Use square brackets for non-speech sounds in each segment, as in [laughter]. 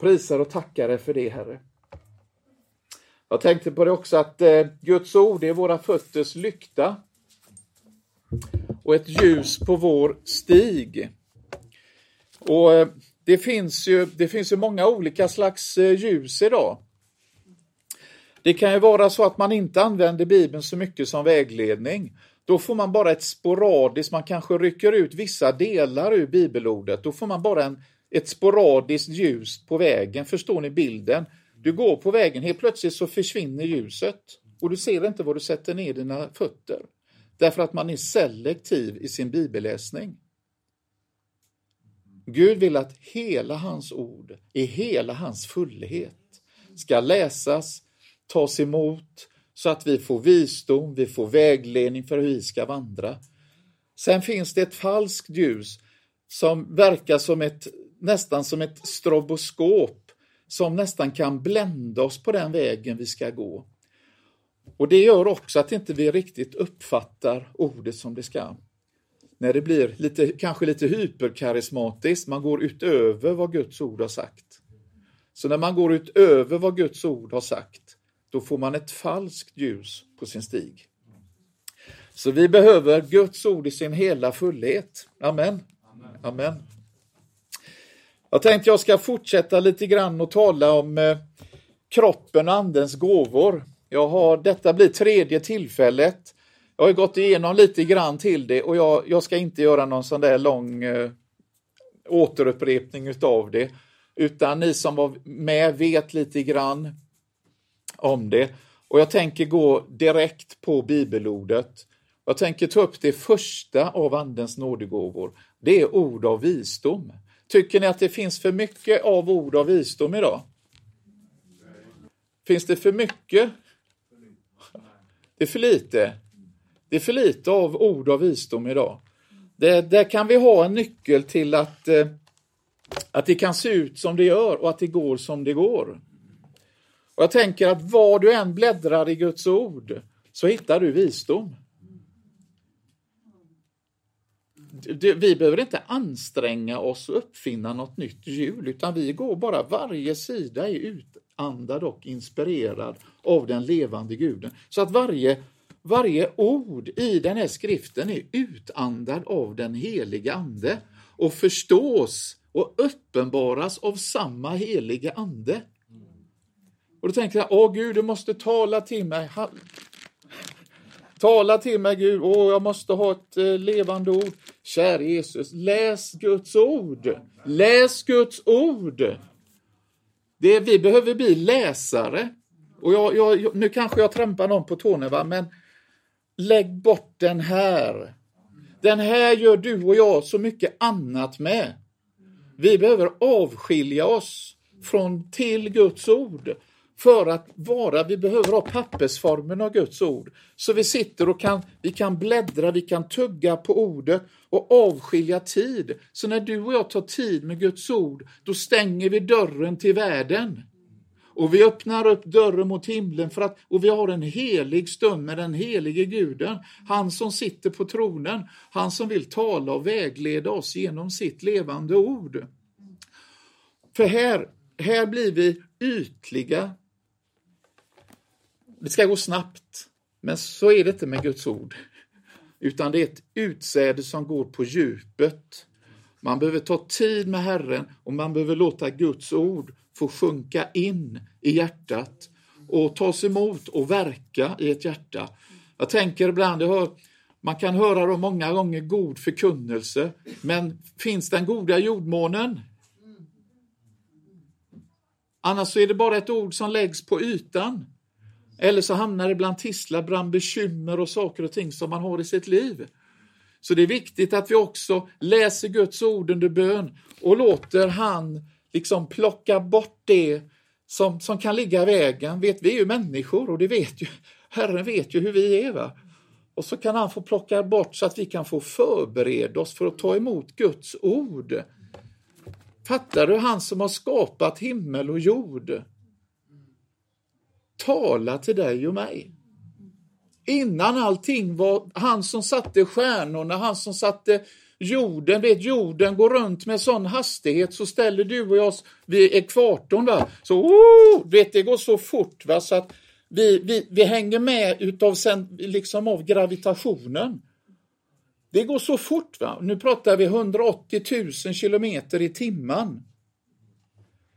Prisar och tackar dig för det, Herre. Jag tänkte på det också att eh, Guds ord är våra fötters lykta och ett ljus på vår stig. Och eh, det finns ju, det finns ju många olika slags eh, ljus idag. Det kan ju vara så att man inte använder Bibeln så mycket som vägledning. Då får man bara ett sporadiskt, man kanske rycker ut vissa delar ur bibelordet. Då får man bara en, ett sporadiskt ljus på vägen. Förstår ni bilden? Du går på vägen, helt plötsligt så försvinner ljuset och du ser inte var du sätter ner dina fötter. Därför att man är selektiv i sin bibelläsning. Gud vill att hela hans ord, i hela hans fullhet, ska läsas, tas emot, så att vi får visdom, vi får vägledning för hur vi ska vandra. Sen finns det ett falskt ljus som verkar som ett, nästan som ett stroboskop som nästan kan blända oss på den vägen vi ska gå. Och det gör också att inte vi riktigt uppfattar ordet som det ska. När det blir lite, kanske lite hyperkarismatiskt, man går utöver vad Guds ord har sagt. Så när man går utöver vad Guds ord har sagt, då får man ett falskt ljus på sin stig. Så vi behöver Guds ord i sin hela fullhet. Amen. Amen. Jag tänkte jag ska fortsätta lite grann och tala om eh, kroppen och andens gåvor. Jag har, detta blir tredje tillfället. Jag har gått igenom lite grann till det och jag, jag ska inte göra någon sån där lång eh, återupprepning utav det. Utan ni som var med vet lite grann om det. Och jag tänker gå direkt på bibelordet. Jag tänker ta upp det första av Andens nådegåvor. Det är ord av visdom. Tycker ni att det finns för mycket av ord av visdom idag? Finns det för mycket? Det är för lite. Det är för lite av ord av visdom idag. Det, där kan vi ha en nyckel till att, eh, att det kan se ut som det gör och att det går som det går. Och Jag tänker att var du än bläddrar i Guds ord så hittar du visdom. Vi behöver inte anstränga oss och uppfinna något nytt hjul, utan vi går bara, varje sida är utandad och inspirerad av den levande guden. Så att varje, varje ord i den här skriften är utandad av den heliga ande och förstås och uppenbaras av samma heliga ande. Och då tänker jag, åh Gud, du måste tala till mig. Tala till mig Gud, åh jag måste ha ett eh, levande ord. Kära Jesus, läs Guds ord. Läs Guds ord. Det, vi behöver bli läsare. Och jag, jag, nu kanske jag trampar någon på tårna, va? men lägg bort den här. Den här gör du och jag så mycket annat med. Vi behöver avskilja oss från till Guds ord för att vara, vi behöver ha pappersformen av Guds ord. Så vi sitter och kan, vi kan bläddra, vi kan tugga på ordet och avskilja tid. Så när du och jag tar tid med Guds ord, då stänger vi dörren till världen. Och vi öppnar upp dörren mot himlen för att, och vi har en helig stund med den helige guden. Han som sitter på tronen, han som vill tala och vägleda oss genom sitt levande ord. För här, här blir vi ytliga, det ska gå snabbt, men så är det inte med Guds ord. Utan det är ett utsäde som går på djupet. Man behöver ta tid med Herren och man behöver låta Guds ord få sjunka in i hjärtat och tas emot och verka i ett hjärta. Jag tänker ibland, jag hör, man kan höra då många gånger god förkunnelse, men finns den goda jordmånen? Annars så är det bara ett ord som läggs på ytan. Eller så hamnar det bland tisslar, bland bekymmer och saker och ting som man har i sitt liv. Så det är viktigt att vi också läser Guds ord under bön och låter han liksom plocka bort det som, som kan ligga i vägen. Vet, vi är ju människor och det vet ju, Herren vet ju hur vi är. Va? Och så kan han få plocka bort så att vi kan få förbereda oss för att ta emot Guds ord. Fattar du? Han som har skapat himmel och jord tala till dig och mig. Innan allting var han som satte stjärnorna, han som satte jorden, vet jorden går runt med sån hastighet så ställer du och jag oss vid ekvatorn va. Så oh, vet det går så fort va så att vi, vi, vi hänger med utav sen, liksom av gravitationen. Det går så fort va. Nu pratar vi 180 000 kilometer i timmen.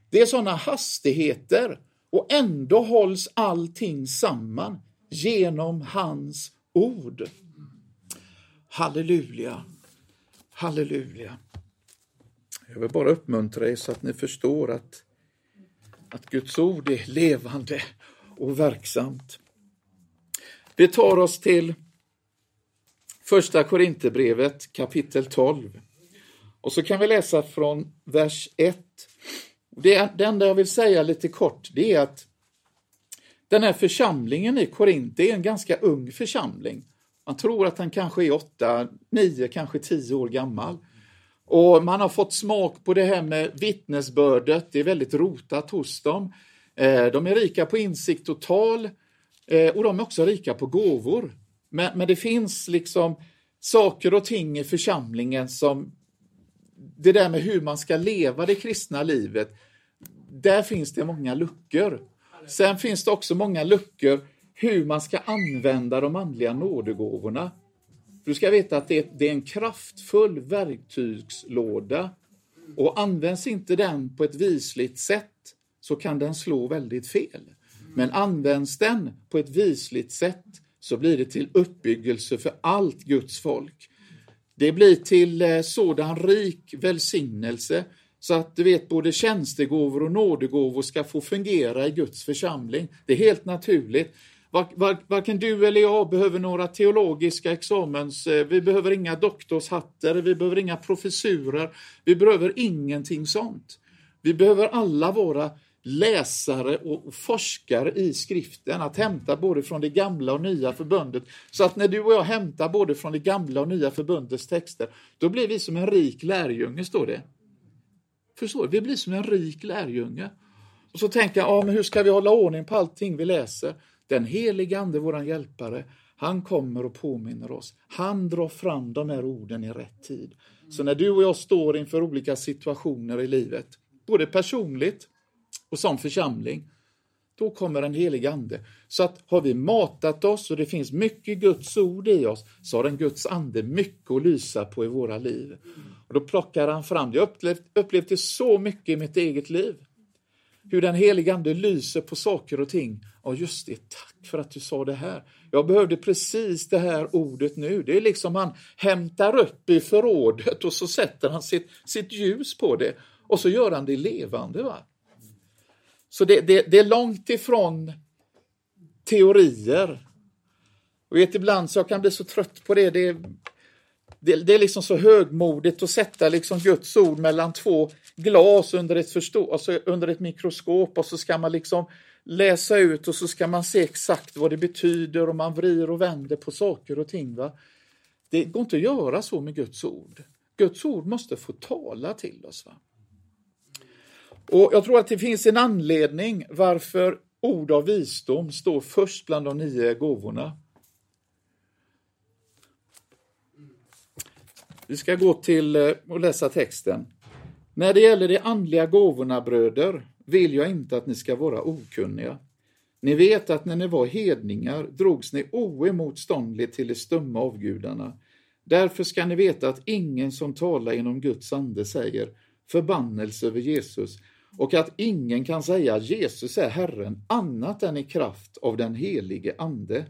Det är sådana hastigheter och ändå hålls allting samman genom hans ord. Halleluja, halleluja. Jag vill bara uppmuntra er så att ni förstår att, att Guds ord är levande och verksamt. Vi tar oss till Första Korinthierbrevet kapitel 12. Och så kan vi läsa från vers 1. Det, det enda jag vill säga lite kort, det är att den här församlingen i Korint är en ganska ung församling. Man tror att den kanske är åtta, nio, kanske tio år gammal. Och man har fått smak på det här med vittnesbördet, det är väldigt rotat hos dem. Eh, de är rika på insikt och tal eh, och de är också rika på gåvor. Men, men det finns liksom saker och ting i församlingen som det där med hur man ska leva det kristna livet, där finns det många luckor. Sen finns det också många luckor hur man ska använda de andliga nådegåvorna. Du ska veta att det är en kraftfull verktygslåda och används inte den på ett visligt sätt så kan den slå väldigt fel. Men används den på ett visligt sätt så blir det till uppbyggelse för allt Guds folk. Det blir till eh, sådan rik välsignelse så att du vet både tjänstegåvor och nådegåvor ska få fungera i Guds församling. Det är helt naturligt. Varken du eller jag behöver några teologiska examens, eh, vi behöver inga doktorshattar, vi behöver inga professurer, vi behöver ingenting sånt. Vi behöver alla vara läsare och forskare i skriften, att hämta både från det gamla och nya förbundet. Så att när du och jag hämtar både från det gamla och nya förbundets texter, då blir vi som en rik lärjunge, står det. Förstår du? Vi blir som en rik lärjunge. Och så tänker jag, ja, men hur ska vi hålla ordning på allting vi läser? Den helige Ande, våran hjälpare, han kommer och påminner oss. Han drar fram de här orden i rätt tid. Så när du och jag står inför olika situationer i livet, både personligt och som församling, då kommer den helige Ande. Så att har vi matat oss och det finns mycket Guds ord i oss, så har den Guds Ande mycket att lysa på i våra liv. Och då plockar han fram, det. jag har upplevt, upplevt det så mycket i mitt eget liv. Hur den helige Ande lyser på saker och ting. Ja, just det, tack för att du sa det här. Jag behövde precis det här ordet nu. Det är liksom han hämtar upp i förrådet och så sätter han sitt, sitt ljus på det och så gör han det levande. Va? Så det, det, det är långt ifrån teorier. Och vet, ibland så jag kan bli så trött på det. Det, det, det är liksom så högmodigt att sätta liksom Guds ord mellan två glas under ett, förstå, alltså under ett mikroskop och så ska man liksom läsa ut och så ska man se exakt vad det betyder och man vrider och vänder på saker och ting. Va? Det går inte att göra så med Guds ord. Guds ord måste få tala till oss. Va? Och Jag tror att det finns en anledning varför ord av visdom står först bland de nio gåvorna. Vi ska gå till eh, och läsa texten. När det gäller de andliga gåvorna, bröder, vill jag inte att ni ska vara okunniga. Ni vet att när ni var hedningar drogs ni oemotståndligt till de stumma avgudarna. Därför ska ni veta att ingen som talar genom Guds ande säger förbannelse över Jesus och att ingen kan säga att Jesus är Herren annat än i kraft av den helige Ande.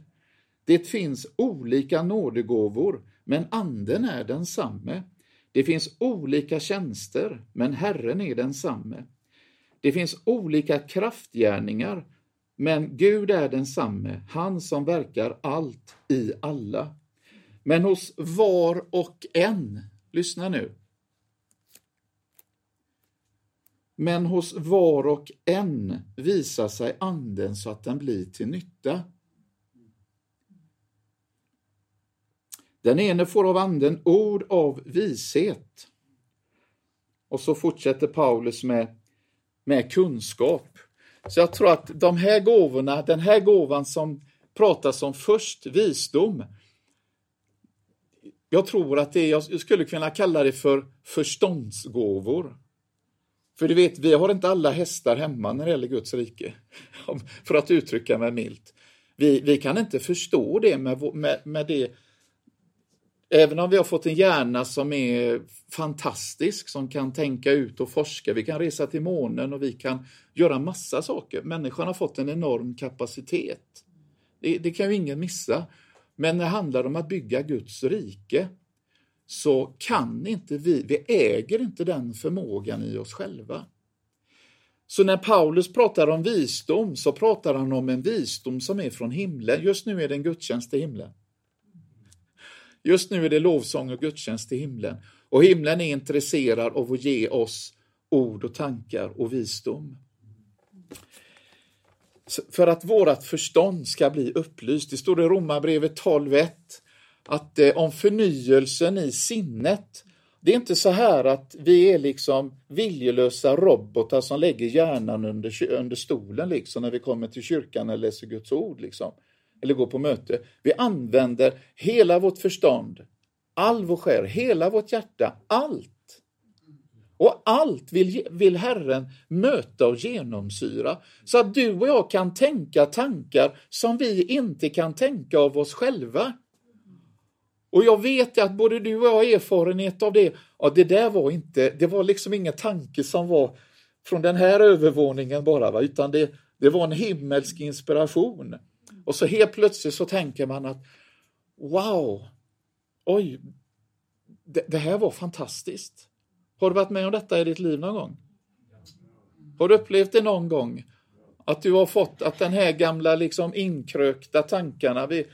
Det finns olika nådegåvor, men Anden är densamme. Det finns olika tjänster, men Herren är densamme. Det finns olika kraftgärningar, men Gud är densamme, han som verkar allt i alla. Men hos var och en, lyssna nu, men hos var och en visar sig anden så att den blir till nytta. Den ene får av anden ord av vishet. Och så fortsätter Paulus med, med kunskap. Så jag tror att de här gåvorna, den här gåvan som pratas om först, visdom, jag tror att det är, jag skulle kunna kalla det för förståndsgåvor. För du vet, vi har inte alla hästar hemma när det gäller Guds rike. [laughs] För att uttrycka mig milt. Vi, vi kan inte förstå det med, med, med det Även om vi har fått en hjärna som är fantastisk, som kan tänka ut och forska, vi kan resa till månen och vi kan göra massa saker. Människan har fått en enorm kapacitet. Det, det kan ju ingen missa. Men när det handlar om att bygga Guds rike så kan inte vi, vi äger inte den förmågan i oss själva. Så när Paulus pratar om visdom så pratar han om en visdom som är från himlen. Just nu är det en gudstjänst i himlen. Just nu är det lovsång och gudstjänst i himlen. Och himlen är intresserad av att ge oss ord och tankar och visdom. För att vårt förstånd ska bli upplyst. Det står i Romarbrevet 12.1 att eh, om förnyelsen i sinnet. Det är inte så här att vi är liksom viljelösa robotar som lägger hjärnan under, under stolen liksom när vi kommer till kyrkan eller läser Guds ord. Liksom eller går på möte. Vi använder hela vårt förstånd, all vår själ, hela vårt hjärta, allt. Och allt vill, vill Herren möta och genomsyra så att du och jag kan tänka tankar som vi inte kan tänka av oss själva. Och jag vet att både du och jag har erfarenhet av det. Ja, det där var inte, det var liksom ingen tanke som var från den här övervåningen bara, va? utan det, det var en himmelsk inspiration. Och så helt plötsligt så tänker man att wow, oj, det, det, här var fantastiskt. Har du varit med om detta i ditt liv någon gång? Har du upplevt det någon gång? Att du har fått att den här gamla liksom inkrökta tankarna, vi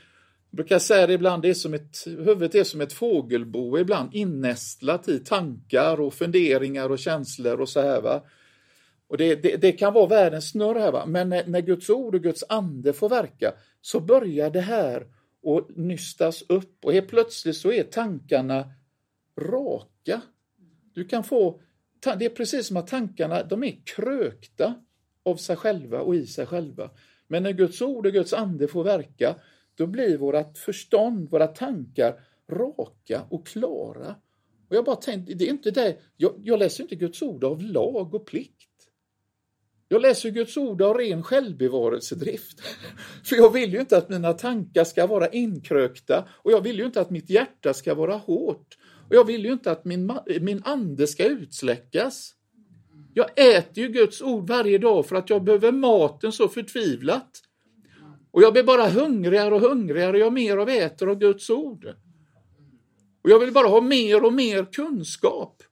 brukar säga det ibland, det är som ett, huvudet är som ett fågelbo, ibland innästlat i tankar och funderingar och känslor och så här. Va? Och det, det, det, kan vara världens snurr här, va? men när, när, Guds ord och Guds ande får verka så börjar det här och nystas upp och helt plötsligt så är tankarna raka. Du kan få, det är precis som att tankarna de är krökta av sig själva och i sig själva. Men när Guds ord och Guds ande får verka, då blir vårt förstånd, våra tankar raka och klara. Och jag bara tänkte, det är inte det, jag, jag läser inte Guds ord av lag och plikt. Jag läser Guds ord av ren självbevarelsedrift. [laughs] För jag vill ju inte att mina tankar ska vara inkrökta och jag vill ju inte att mitt hjärta ska vara hårt. Och jag vill ju inte att min, min ande ska utsläckas. Jag äter ju Guds ord varje dag för att jag behöver maten så förtvivlat. Och jag blir bara hungrigare och hungrigare jag mer och äter av Guds ord. Och jag vill bara ha mer och mer kunskap.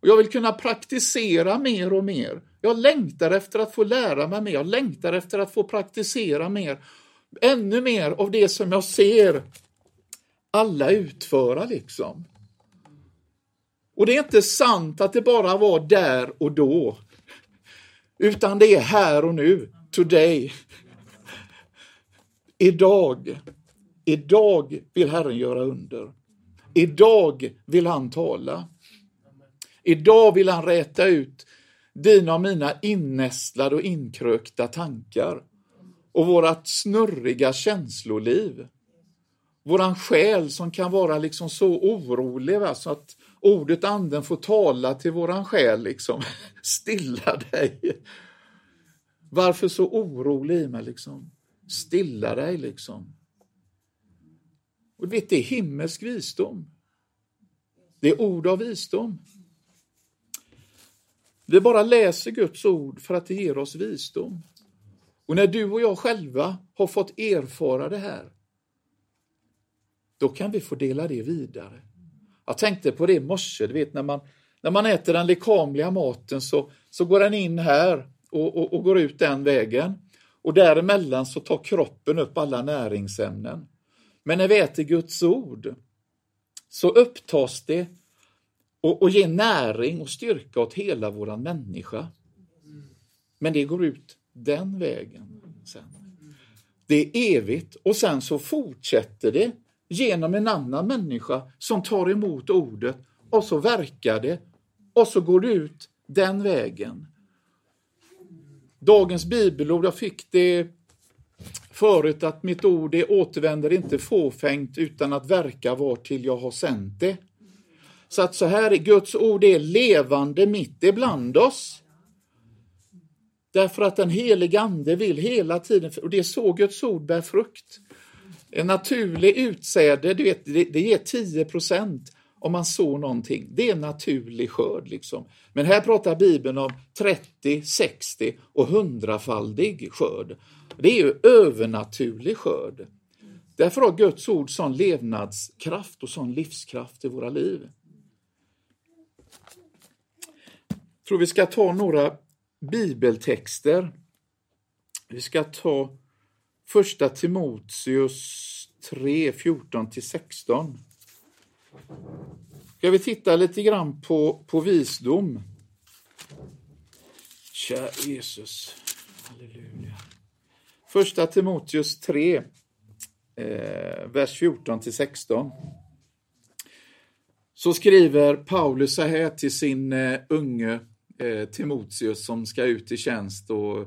Och jag vill kunna praktisera mer och mer. Jag längtar efter att få lära mig mer, jag längtar efter att få praktisera mer. Ännu mer av det som jag ser alla utföra liksom. Och det är inte sant att det bara var där och då. Utan det är här och nu, today. Idag, idag vill Herren göra under. Idag vill han tala. Idag vill han räta ut dina och mina innästlade och inkrökta tankar och vårat snurriga känsloliv. Våran själ som kan vara liksom så orolig va? så att ordet anden får tala till våran själ liksom. [laughs] Stilla dig. Varför så orolig i mig liksom? Stilla dig liksom. Och vet, det är himmelsk visdom. Det är ord av visdom. Vi bara läser Guds ord för att det ger oss visdom. Och när du och jag själva har fått erfara det här, då kan vi få dela det vidare. Jag tänkte på det i morse, du vet när man, när man äter den lekamliga maten så, så går den in här och, och, och går ut den vägen. Och däremellan så tar kroppen upp alla näringsämnen. Men när vi äter Guds ord så upptas det och, och ger näring och styrka åt hela våran människa. Men det går ut den vägen sen. Det är evigt och sen så fortsätter det genom en annan människa som tar emot ordet och så verkar det och så går det ut den vägen. Dagens bibelord, jag fick det förut att mitt ord det återvänder inte fåfängt utan att verka var till jag har sänt det. Så att så här, Guds ord är levande mitt ibland oss. Därför att den helige Ande vill hela tiden, och det är så Guds ord bär frukt. En naturlig utsäde, du vet, det, det ger 10 procent om man sår någonting. Det är en naturlig skörd. Liksom. Men här pratar Bibeln om 30, 60 och hundrafaldig skörd. Det är ju övernaturlig skörd. Därför har Guds ord sån levnadskraft och sån livskraft i våra liv. Jag tror vi ska ta några bibeltexter. Vi ska ta första Timoteus 3, 14-16. Ska vi titta lite grann på, på visdom? Kära Jesus. Halleluja. Första Timoteus 3, eh, vers 14 till 16. Så skriver Paulus så här till sin eh, unge eh, Timoteus som ska ut i tjänst och,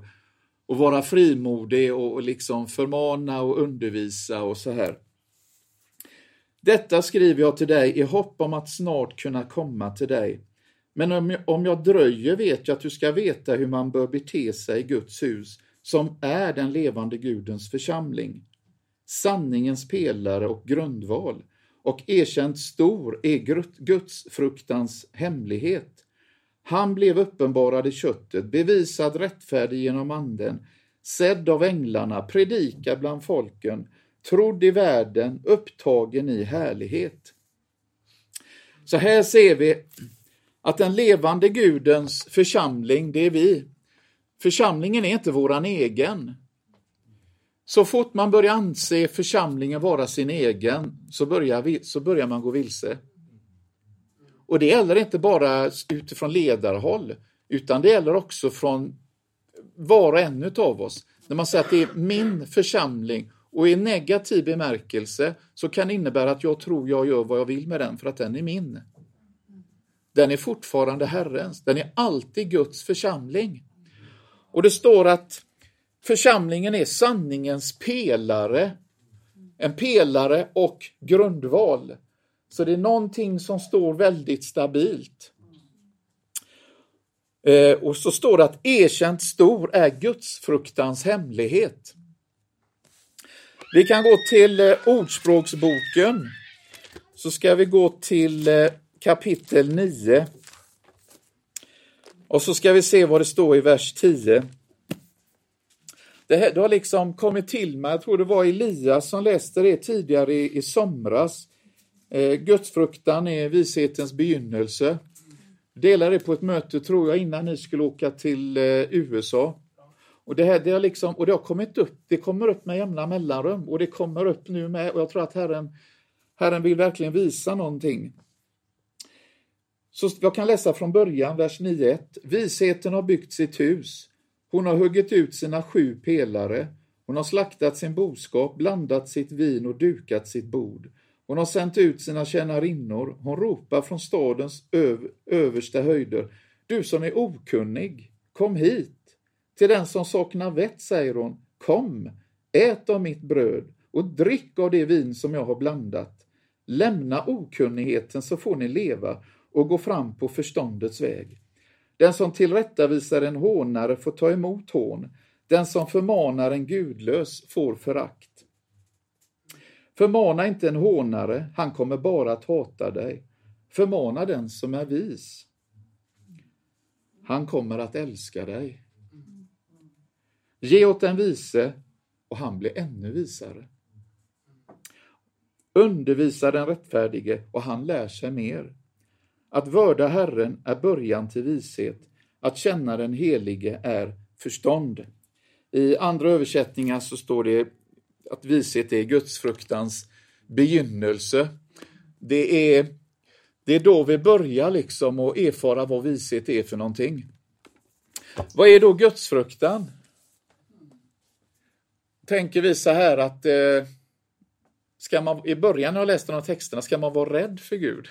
och vara frimodig och, och liksom förmana och undervisa och så här. Detta skriver jag till dig i hopp om att snart kunna komma till dig. Men om jag, om jag dröjer vet jag att du ska veta hur man bör bete sig i Guds hus, som är den levande Gudens församling. Sanningens pelare och grundval, och erkänt stor är Guds fruktans hemlighet. Han blev uppenbarad i köttet, bevisad rättfärdig genom anden, sedd av änglarna, predikad bland folken, trodd i världen, upptagen i härlighet. Så här ser vi att den levande Gudens församling, det är vi. Församlingen är inte våran egen. Så fort man börjar anse församlingen vara sin egen så börjar, vi, så börjar man gå vilse. Och det gäller inte bara utifrån ledarhåll, utan det gäller också från var och en av oss. När man säger att det är min församling och i negativ bemärkelse så kan det innebära att jag tror jag gör vad jag vill med den för att den är min. Den är fortfarande Herrens, den är alltid Guds församling. Och det står att församlingen är sanningens pelare, en pelare och grundval. Så det är någonting som står väldigt stabilt. Eh, och så står det att erkänt stor är Guds fruktans hemlighet. Vi kan gå till eh, Ordspråksboken. Så ska vi gå till eh, kapitel 9. Och så ska vi se vad det står i vers 10. Det, här, det har liksom kommit till mig, jag tror det var Elias som läste det tidigare i, i somras. Eh, Gudsfruktan är vishetens begynnelse. Delade det på ett möte, tror jag, innan ni skulle åka till eh, USA. Och det, här, det, har liksom, och det har kommit upp, det kommer upp med jämna mellanrum och det kommer upp nu med och jag tror att Herren, Herren vill verkligen visa någonting. Så jag kan läsa från början, vers 9.1. Visheten har byggt sitt hus. Hon har huggit ut sina sju pelare. Hon har slaktat sin boskap, blandat sitt vin och dukat sitt bord. Hon har sänt ut sina tjänarinnor. Hon ropar från stadens öv översta höjder. Du som är okunnig, kom hit. Till den som saknar vett säger hon, kom, ät av mitt bröd och drick av det vin som jag har blandat. Lämna okunnigheten så får ni leva och gå fram på förståndets väg. Den som tillrättavisar en hånare får ta emot hån. Den som förmanar en gudlös får förakt. Förmana inte en hånare, han kommer bara att hata dig. Förmana den som är vis. Han kommer att älska dig. Ge åt den vise och han blir ännu visare. Undervisa den rättfärdige och han lär sig mer. Att vörda Herren är början till vishet, att känna den helige är förstånd. I andra översättningar så står det att vishet är gudsfruktans begynnelse. Det är, det är då vi börjar liksom att erfara vad vishet är för någonting. Vad är då gudsfruktan? Tänker vi så här att eh, ska man, i början när jag läste de här texterna, ska man vara rädd för Gud?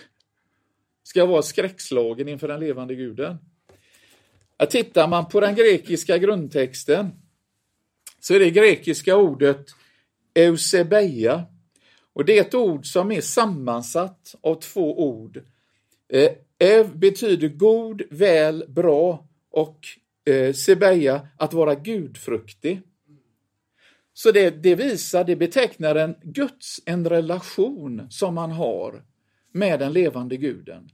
Ska jag vara skräckslagen inför den levande guden? Tittar man på den grekiska grundtexten så är det grekiska ordet eusebeia. Och det är ett ord som är sammansatt av två ord. Eh, ev betyder god, väl, bra och eh, sebeia att vara gudfruktig. Så det, det visar, det betecknar en Guds, en relation som man har med den levande guden.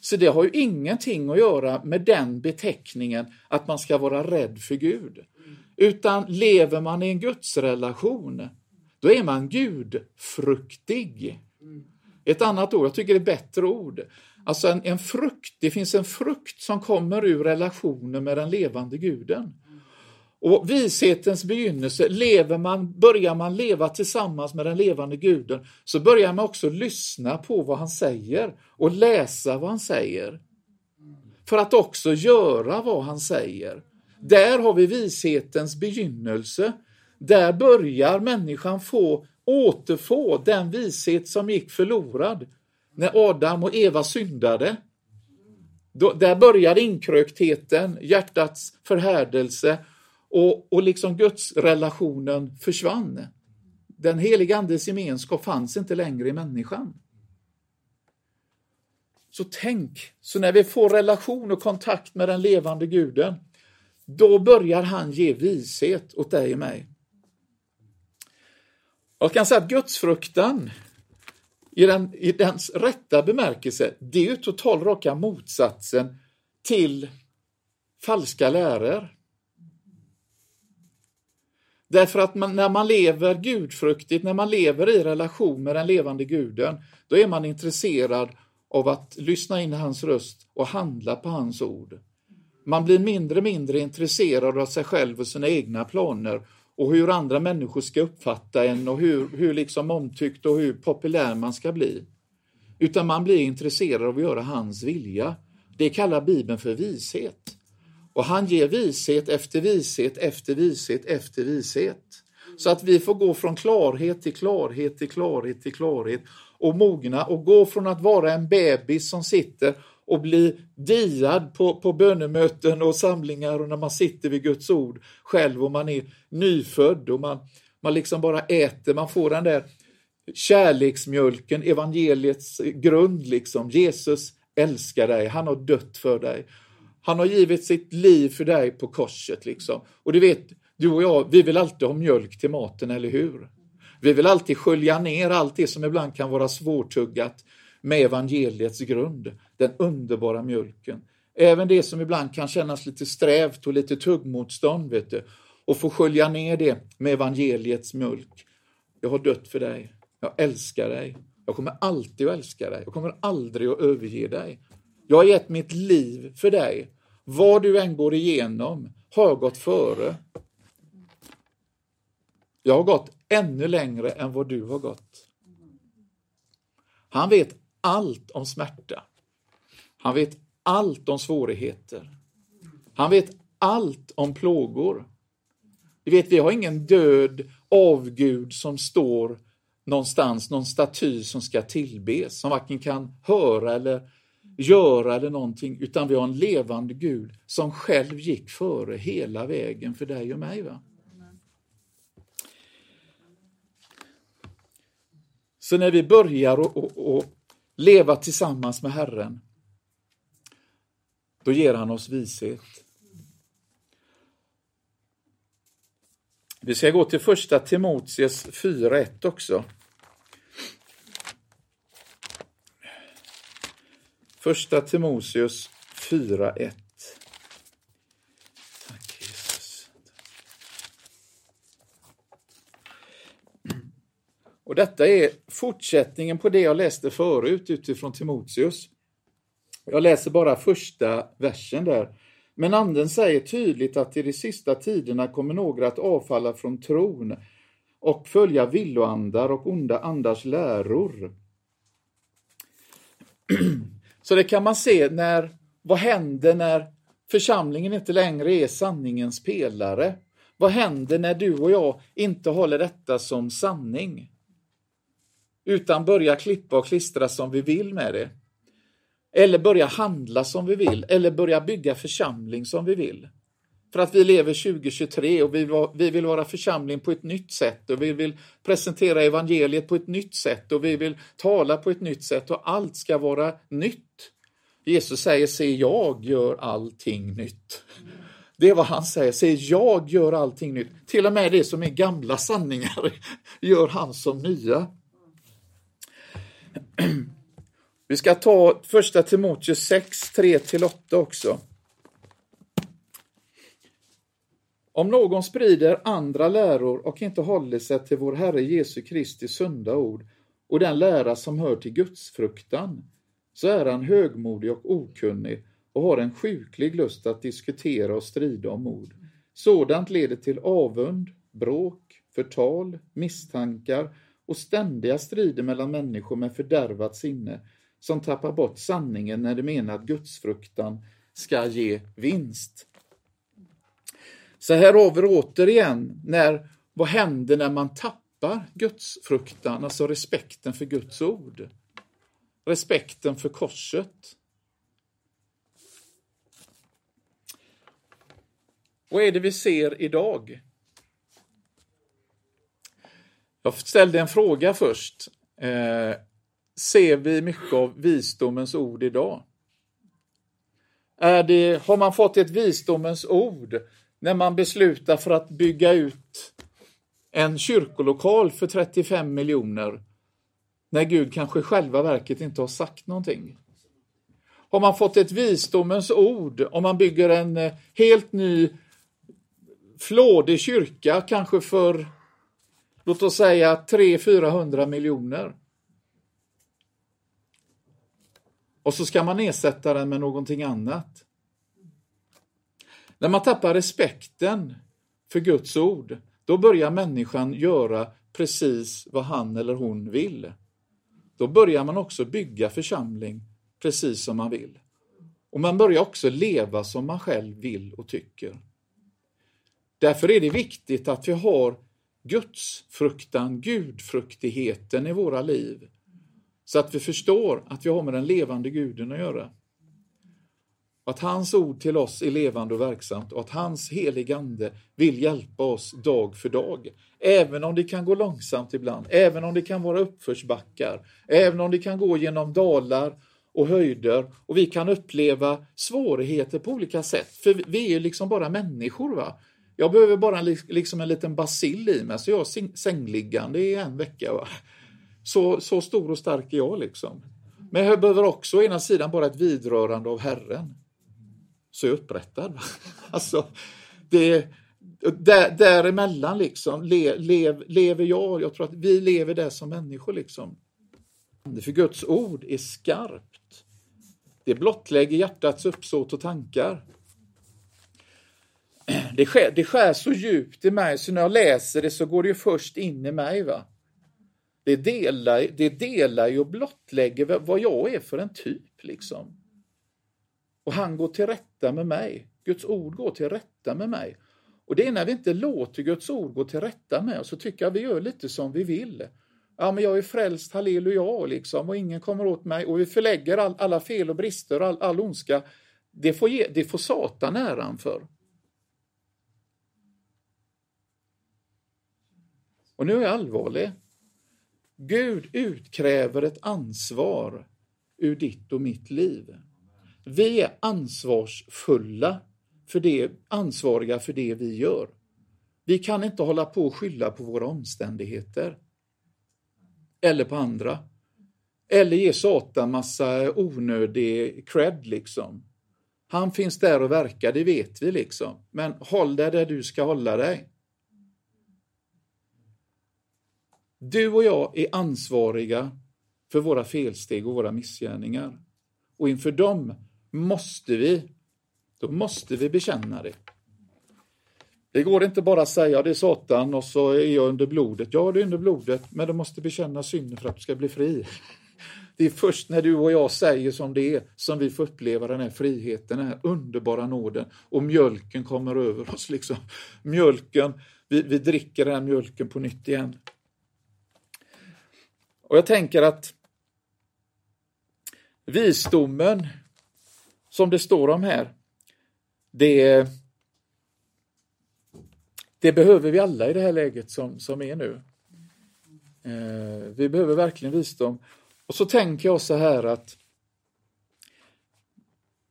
Så det har ju ingenting att göra med den beteckningen att man ska vara rädd för Gud. Utan lever man i en gudsrelation, då är man gudfruktig. Ett annat ord, jag tycker det är ett bättre ord. Alltså en, en frukt, det finns en frukt som kommer ur relationen med den levande guden. Och vishetens begynnelse, lever man, börjar man leva tillsammans med den levande guden så börjar man också lyssna på vad han säger och läsa vad han säger. För att också göra vad han säger. Där har vi vishetens begynnelse. Där börjar människan få återfå den vishet som gick förlorad när Adam och Eva syndade. Då, där börjar inkröktheten, hjärtats förhärdelse och, och liksom gudsrelationen försvann. Den heliga Andes gemenskap fanns inte längre i människan. Så tänk, så när vi får relation och kontakt med den levande guden, då börjar han ge vishet åt dig och mig. Jag kan säga att gudsfruktan i den, i dens rätta bemärkelse, det är ju total raka motsatsen till falska läror. Därför att man, när man lever gudfruktigt, när man lever i relation med den levande guden, då är man intresserad av att lyssna in hans röst och handla på hans ord. Man blir mindre och mindre intresserad av sig själv och sina egna planer och hur andra människor ska uppfatta en och hur, hur liksom omtyckt och hur populär man ska bli. Utan man blir intresserad av att göra hans vilja. Det kallar Bibeln för vishet. Och han ger vishet efter vishet efter vishet efter vishet. Så att vi får gå från klarhet till klarhet till klarhet till klarhet och mogna och gå från att vara en bebis som sitter och bli diad på, på bönemöten och samlingar och när man sitter vid Guds ord själv och man är nyfödd och man, man liksom bara äter, man får den där kärleksmjölken, evangeliets grund liksom. Jesus älskar dig, han har dött för dig. Han har givit sitt liv för dig på korset liksom. Och du vet, du och jag, vi vill alltid ha mjölk till maten, eller hur? Vi vill alltid skölja ner allt det som ibland kan vara svårtuggat med evangeliets grund, den underbara mjölken. Även det som ibland kan kännas lite strävt och lite tuggmotstånd, vet du, och få skölja ner det med evangeliets mjölk. Jag har dött för dig. Jag älskar dig. Jag kommer alltid att älska dig. Jag kommer aldrig att överge dig. Jag har gett mitt liv för dig. Vad du än går igenom har jag gått före. Jag har gått ännu längre än vad du har gått. Han vet allt om smärta. Han vet allt om svårigheter. Han vet allt om plågor. Du vet, vi har ingen död avgud som står någonstans, någon staty som ska tillbes, som varken kan höra eller göra eller någonting, utan vi har en levande Gud som själv gick före hela vägen för dig och mig. Va? Så när vi börjar och, och, och leva tillsammans med Herren, då ger han oss vishet. Vi ska gå till första Timoteus 4.1 också. Första Timoteus 4.1. Tack Jesus. Och detta är fortsättningen på det jag läste förut utifrån Timoteus. Jag läser bara första versen där. Men anden säger tydligt att i de sista tiderna kommer några att avfalla från tron och följa villoandar och onda andars läror. [clears throat] Så det kan man se när, vad händer när församlingen inte längre är sanningens pelare? Vad händer när du och jag inte håller detta som sanning? Utan börjar klippa och klistra som vi vill med det. Eller börja handla som vi vill, eller börja bygga församling som vi vill. För att vi lever 2023 och vi, var, vi vill vara församling på ett nytt sätt och vi vill presentera evangeliet på ett nytt sätt och vi vill tala på ett nytt sätt och allt ska vara nytt. Jesus säger, se jag gör allting nytt. Det är vad han säger, se jag gör allting nytt. Till och med det som är gamla sanningar [laughs] gör han som nya. [clears throat] Vi ska ta första Timoteus 6, 3-8 också. Om någon sprider andra läror och inte håller sig till vår Herre Jesu Kristi sunda ord och den lära som hör till Guds fruktan, så är han högmodig och okunnig och har en sjuklig lust att diskutera och strida om ord. Sådant leder till avund, bråk, förtal, misstankar och ständiga strider mellan människor med fördärvat sinne som tappar bort sanningen när de menar att gudsfruktan ska ge vinst. Så här har vi återigen, när, vad händer när man tappar gudsfruktan, alltså respekten för Guds ord? Respekten för korset. Vad är det vi ser idag? Jag ställde en fråga först. Eh, ser vi mycket av visdomens ord idag? Är det, har man fått ett visdomens ord när man beslutar för att bygga ut en kyrkolokal för 35 miljoner när Gud kanske själva verket inte har sagt någonting? Har man fått ett visdomens ord om man bygger en eh, helt ny flådig kyrka, kanske för låt oss säga 300-400 miljoner. Och så ska man ersätta den med någonting annat. När man tappar respekten för Guds ord, då börjar människan göra precis vad han eller hon vill. Då börjar man också bygga församling precis som man vill. Och man börjar också leva som man själv vill och tycker. Därför är det viktigt att vi har Guds fruktan, gudfruktigheten i våra liv. Så att vi förstår att vi har med den levande guden att göra. Att hans ord till oss är levande och verksamt och att hans heligande vill hjälpa oss dag för dag. Även om det kan gå långsamt ibland, även om det kan vara uppförsbackar, även om det kan gå genom dalar och höjder och vi kan uppleva svårigheter på olika sätt. För vi är liksom bara människor. va? Jag behöver bara liksom en liten basil i mig så jag är sängliggande i en vecka. Va? Så, så stor och stark är jag liksom. Men jag behöver också å ena sidan bara ett vidrörande av Herren. Så är jag upprättad. [laughs] Alltså, det, där, däremellan liksom, le, lev, lever jag. Jag tror att vi lever där som människor. liksom. För Guds ord är skarpt. Det blottlägger hjärtats uppsåt och tankar. [clears throat] Det skär, det skär så djupt i mig så när jag läser det så går det ju först in i mig. va. Det delar, det delar ju och blottlägger vad jag är för en typ. liksom. Och han går till rätta med mig. Guds ord går till rätta med mig. Och det är när vi inte låter Guds ord gå till rätta med oss, så tycker jag vi gör lite som vi vill. Ja, men jag är frälst, halleluja, liksom, och ingen kommer åt mig. Och vi förlägger all, alla fel och brister, all, all ondska. Det får, ge, det får Satan äran för. Och nu är jag allvarlig. Gud utkräver ett ansvar ur ditt och mitt liv. Vi är ansvarsfulla för det, ansvariga för det vi gör. Vi kan inte hålla på och skylla på våra omständigheter. Eller på andra. Eller ge Satan massa onödig cred liksom. Han finns där och verkar, det vet vi liksom. Men håll dig där du ska hålla dig. Du och jag är ansvariga för våra felsteg och våra missgärningar. Och inför dem måste vi, då måste vi bekänna det. Det går inte bara att säga det är Satan och så är jag under blodet. Ja, du är under blodet, men du måste bekänna synden för att du ska bli fri. Det är först när du och jag säger som det är som vi får uppleva den här friheten, den här underbara nåden och mjölken kommer över oss. Liksom. Mjölken, vi, vi dricker den här mjölken på nytt igen. Och jag tänker att visdomen som det står om här, det, Det behöver vi alla i det här läget som, som är nu. Eh, vi behöver verkligen visdom. Och så tänker jag så här att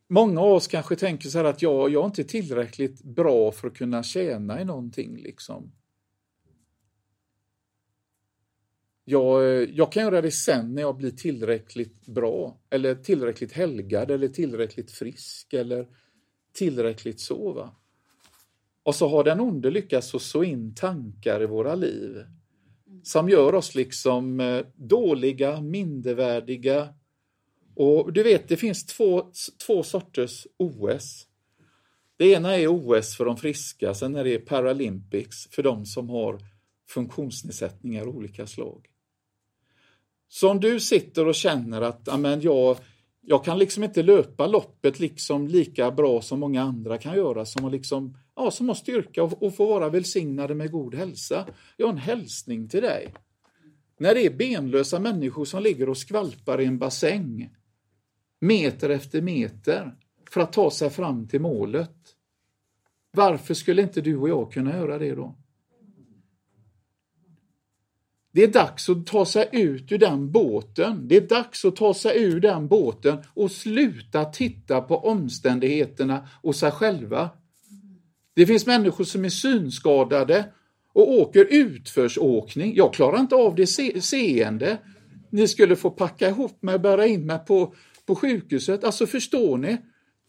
Många av oss kanske tänker så här att jag, jag är inte tillräckligt bra för att kunna tjäna i någonting. Liksom. Jag, jag kan göra det sen när jag blir tillräckligt bra, eller tillräckligt helgad, eller tillräckligt frisk, eller tillräckligt så. Va? Och så har den onde lyckats att så in tankar i våra liv som gör oss liksom eh, dåliga, mindervärdiga. Och du vet, det finns två, två sorters OS. Det ena är OS för de friska, sen är det Paralympics för de som har funktionsnedsättningar av olika slag. Så om du sitter och känner att amen, jag, jag kan liksom inte löpa loppet liksom lika bra som många andra kan göra, som har, liksom, ja, som har styrka och, och får vara välsignade med god hälsa. Jag har en hälsning till dig. När det är benlösa människor som ligger och skvalpar i en bassäng, meter efter meter, för att ta sig fram till målet. Varför skulle inte du och jag kunna göra det då? Det är dags att ta sig ut ur den båten. Det är dags att ta sig ur den båten och sluta titta på omständigheterna och sig själva. Det finns människor som är synskadade och åker utförsåkning. Jag klarar inte av det se seende. Ni skulle få packa ihop mig och bära in mig på, på sjukhuset. Alltså förstår ni?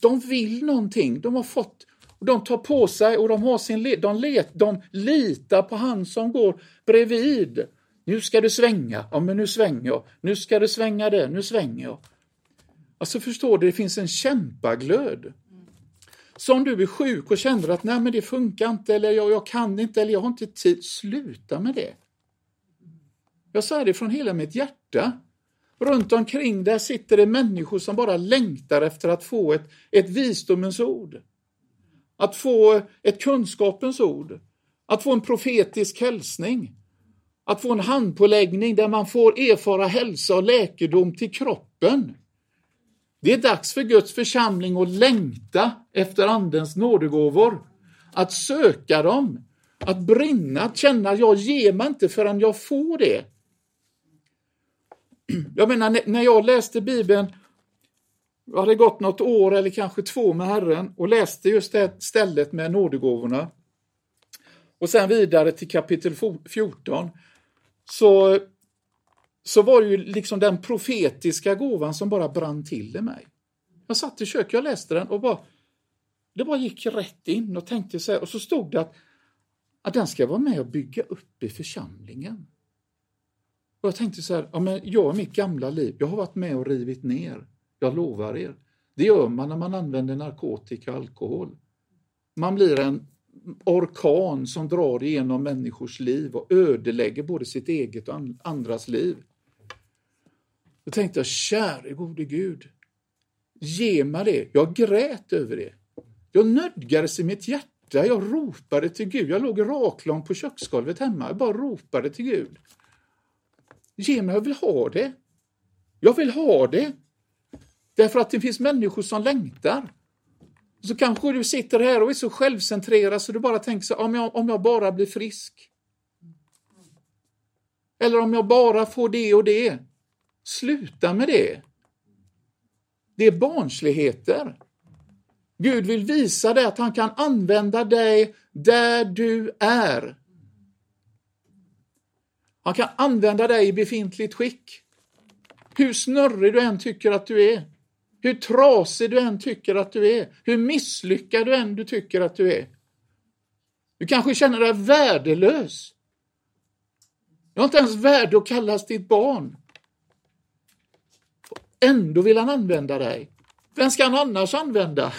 De vill någonting. De har fått de tar på sig och de har sin de, let, de litar på han som går bredvid. Nu ska du svänga. Ja, men nu svänger jag. Nu ska du svänga det. Nu svänger jag. Alltså förstår du, det finns en kämpaglöd. Så om du är sjuk och känner att nej men det funkar inte eller jag, jag kan inte eller jag har inte tid, sluta med det. Jag säger det från hela mitt hjärta. Runt omkring där sitter det människor som bara längtar efter att få ett, ett visdomens ord. Att få ett kunskapens ord. Att få en profetisk hälsning. Att få en handpåläggning där man får erfara hälsa och läkedom till kroppen. Det är dags för Guds församling att längta efter Andens nådegåvor. Att söka dem, att brinna, att känna att jag ger mig inte förrän jag får det. Jag menar, när jag läste Bibeln, jag hade gått något år eller kanske två med Herren och läste just det stället med nådegåvorna. Och sen vidare till kapitel 14 så, så var det ju liksom den profetiska gåvan som bara brann till i mig. Jag satt i köket, jag läste den och bara, det bara gick rätt in och tänkte så här, och så stod det att, att den ska vara med och bygga upp i församlingen. Och jag tänkte så här, ja, men jag i mitt gamla liv, jag har varit med och rivit ner. Jag lovar er. Det gör man när man använder narkotika och alkohol. Man blir en orkan som drar igenom människors liv och ödelägger både sitt eget och andras liv. Då tänkte jag, käre gode Gud, ge mig det. Jag grät över det. Jag nödgades i mitt hjärta, jag ropade till Gud. Jag låg raklång på köksgolvet hemma, jag bara ropade till Gud. Ge mig, jag vill ha det. Jag vill ha det. Därför att det finns människor som längtar. Så kanske du sitter här och är så självcentrerad så du bara tänker så om jag, om jag bara blir frisk. Eller om jag bara får det och det. Sluta med det. Det är barnsligheter. Gud vill visa dig att han kan använda dig där du är. Han kan använda dig i befintligt skick. Hur snurrig du än tycker att du är. Hur trasig du än tycker att du är, hur misslyckad du än du tycker att du är. Du kanske känner dig värdelös. Du har inte ens värde att kallas ditt barn. Ändå vill han använda dig. Vem ska han annars använda?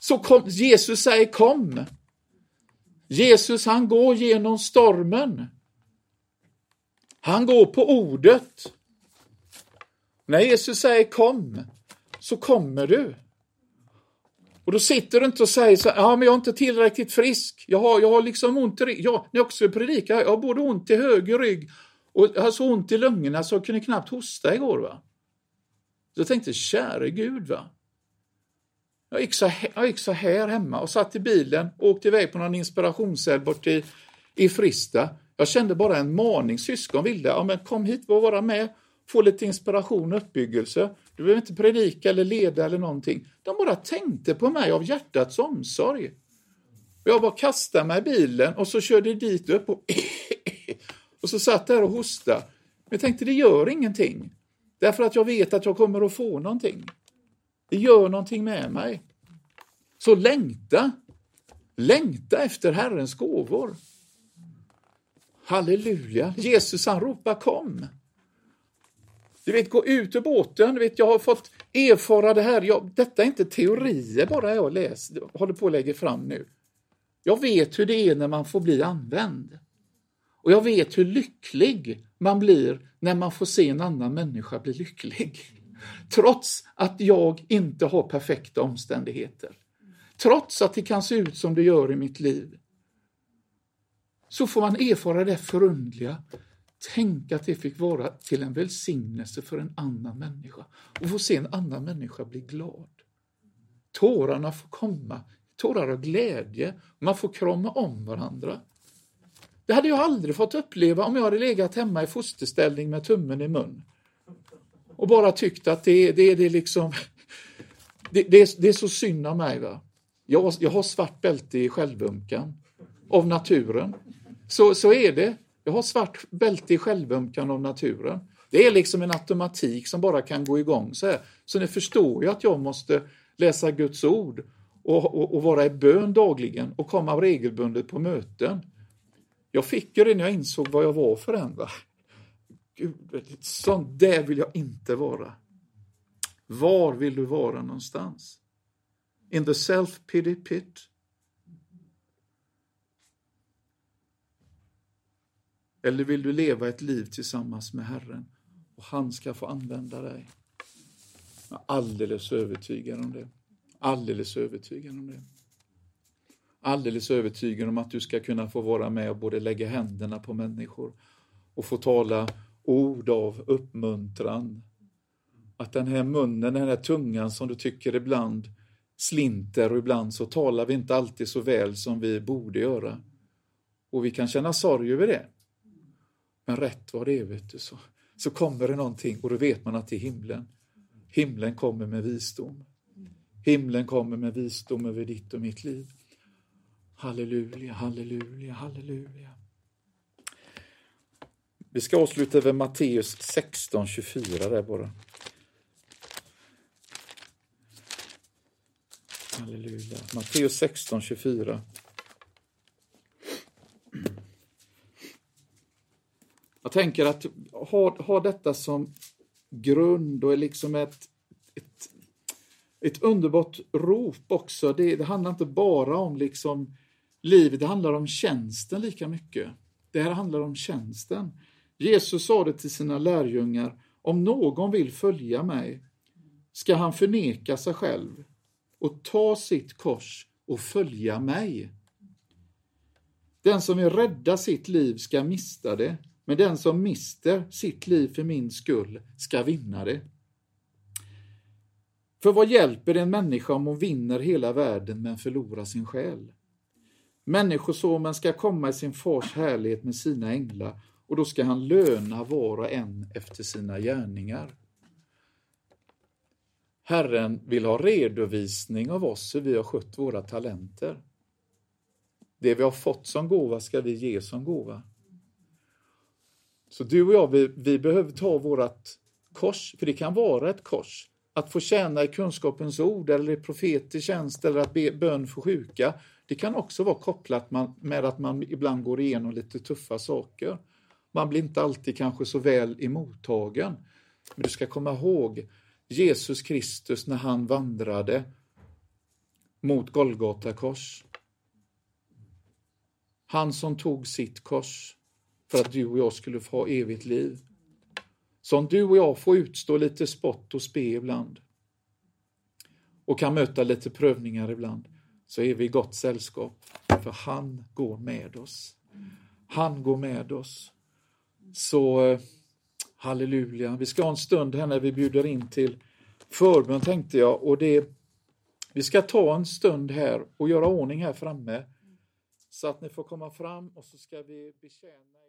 Så kom, Jesus säger kom. Jesus han går genom stormen. Han går på ordet. När Jesus säger kom, så kommer du. Och då sitter du inte och säger så ja men jag är inte tillräckligt frisk. Jag har, jag har liksom ont i ryggen. Ja, när jag också predikar, jag har både ont i höger rygg och jag har så ont i lungorna så jag kunde knappt hosta igår. va. Så jag tänkte, käre Gud va. Jag gick, så här, jag gick så här hemma och satt i bilen och åkte iväg på någon inspirationshelg bort i, i Frista. Jag kände bara en maning. Syskon ville, ja men kom hit och vara med, få lite inspiration och uppbyggelse. Du behöver inte predika eller leda eller någonting. De bara tänkte på mig av hjärtats omsorg. Jag bara kastade mig i bilen och så körde dit upp och, [clears throat] och så satt där och hostade. Men jag tänkte, det gör ingenting. Därför att jag vet att jag kommer att få någonting. Det gör någonting med mig. Så längta. Längta efter Herrens gåvor. Halleluja. Jesus han ropar kom. Du vet, gå ut ur båten. Du vet, jag har fått erfara det här. Jag, detta är inte teorier bara jag läser, håller på att lägga fram nu. Jag vet hur det är när man får bli använd. Och jag vet hur lycklig man blir när man får se en annan människa bli lycklig. Trots att jag inte har perfekta omständigheter. Trots att det kan se ut som det gör i mitt liv. Så får man erfara det förundliga. Tänk att det fick vara till en välsignelse för en annan människa och få se en annan människa bli glad. Tårarna får komma, tårar av glädje. Man får krama om varandra. Det hade jag aldrig fått uppleva om jag hade legat hemma i fosterställning med tummen i mun. Och bara tyckt att det, det, det, liksom, det, det, är, det är så synd av mig. Va? Jag, jag har svart bälte i självömkan av naturen. Så, så är det. Jag har svart bälte i självömkan av naturen. Det är liksom en automatik som bara kan gå igång så här. Så ni förstår ju att jag måste läsa Guds ord och, och, och vara i bön dagligen och komma regelbundet på möten. Jag fick ju det när jag insåg vad jag var för en. Va? Gud, sånt där vill jag inte vara. Var vill du vara någonstans? In the self-pity pit? Eller vill du leva ett liv tillsammans med Herren och han ska få använda dig? Jag är alldeles övertygad om det. Alldeles övertygad om det. Alldeles övertygad om att du ska kunna få vara med och både lägga händerna på människor och få tala ord av uppmuntran. Att den här munnen, den här tungan som du tycker ibland slinter och ibland så talar vi inte alltid så väl som vi borde göra. Och vi kan känna sorg över det. Men rätt vad det är, vet du, så, så kommer det någonting och då vet man att det är himlen. Himlen kommer med visdom. Himlen kommer med visdom över ditt och mitt liv. Halleluja, halleluja, halleluja. Vi ska avsluta med Matteus 16, 24 där bara. Halleluja. Matteus 16, 24. Jag tänker att ha, ha detta som grund och är liksom ett, ett, ett underbart rop också. Det, det handlar inte bara om liksom livet, det handlar om tjänsten lika mycket. Det här handlar om tjänsten. Jesus sa det till sina lärjungar, om någon vill följa mig ska han förneka sig själv och ta sitt kors och följa mig. Den som vill rädda sitt liv ska mista det, men den som mister sitt liv för min skull ska vinna det. För vad hjälper en människa om hon vinner hela världen men förlorar sin själ? Människosonen ska komma i sin fars härlighet med sina änglar och då ska han löna var och en efter sina gärningar. Herren vill ha redovisning av oss hur vi har skött våra talenter. Det vi har fått som gåva ska vi ge som gåva. Så du och jag, vi, vi behöver ta vårt kors, för det kan vara ett kors. Att få tjäna i kunskapens ord eller i profetisk tjänst eller att be bön för sjuka. Det kan också vara kopplat med att man ibland går igenom lite tuffa saker. Man blir inte alltid kanske så väl emottagen. Men du ska komma ihåg Jesus Kristus när han vandrade mot Golgata kors. Han som tog sitt kors för att du och jag skulle få ha evigt liv. Så om du och jag får utstå lite spott och spe ibland och kan möta lite prövningar ibland så är vi i gott sällskap. För han går med oss. Han går med oss. Så eh, halleluja, vi ska ha en stund här när vi bjuder in till förbön tänkte jag och det, Vi ska ta en stund här och göra ordning här framme så att ni får komma fram och så ska vi betjäna.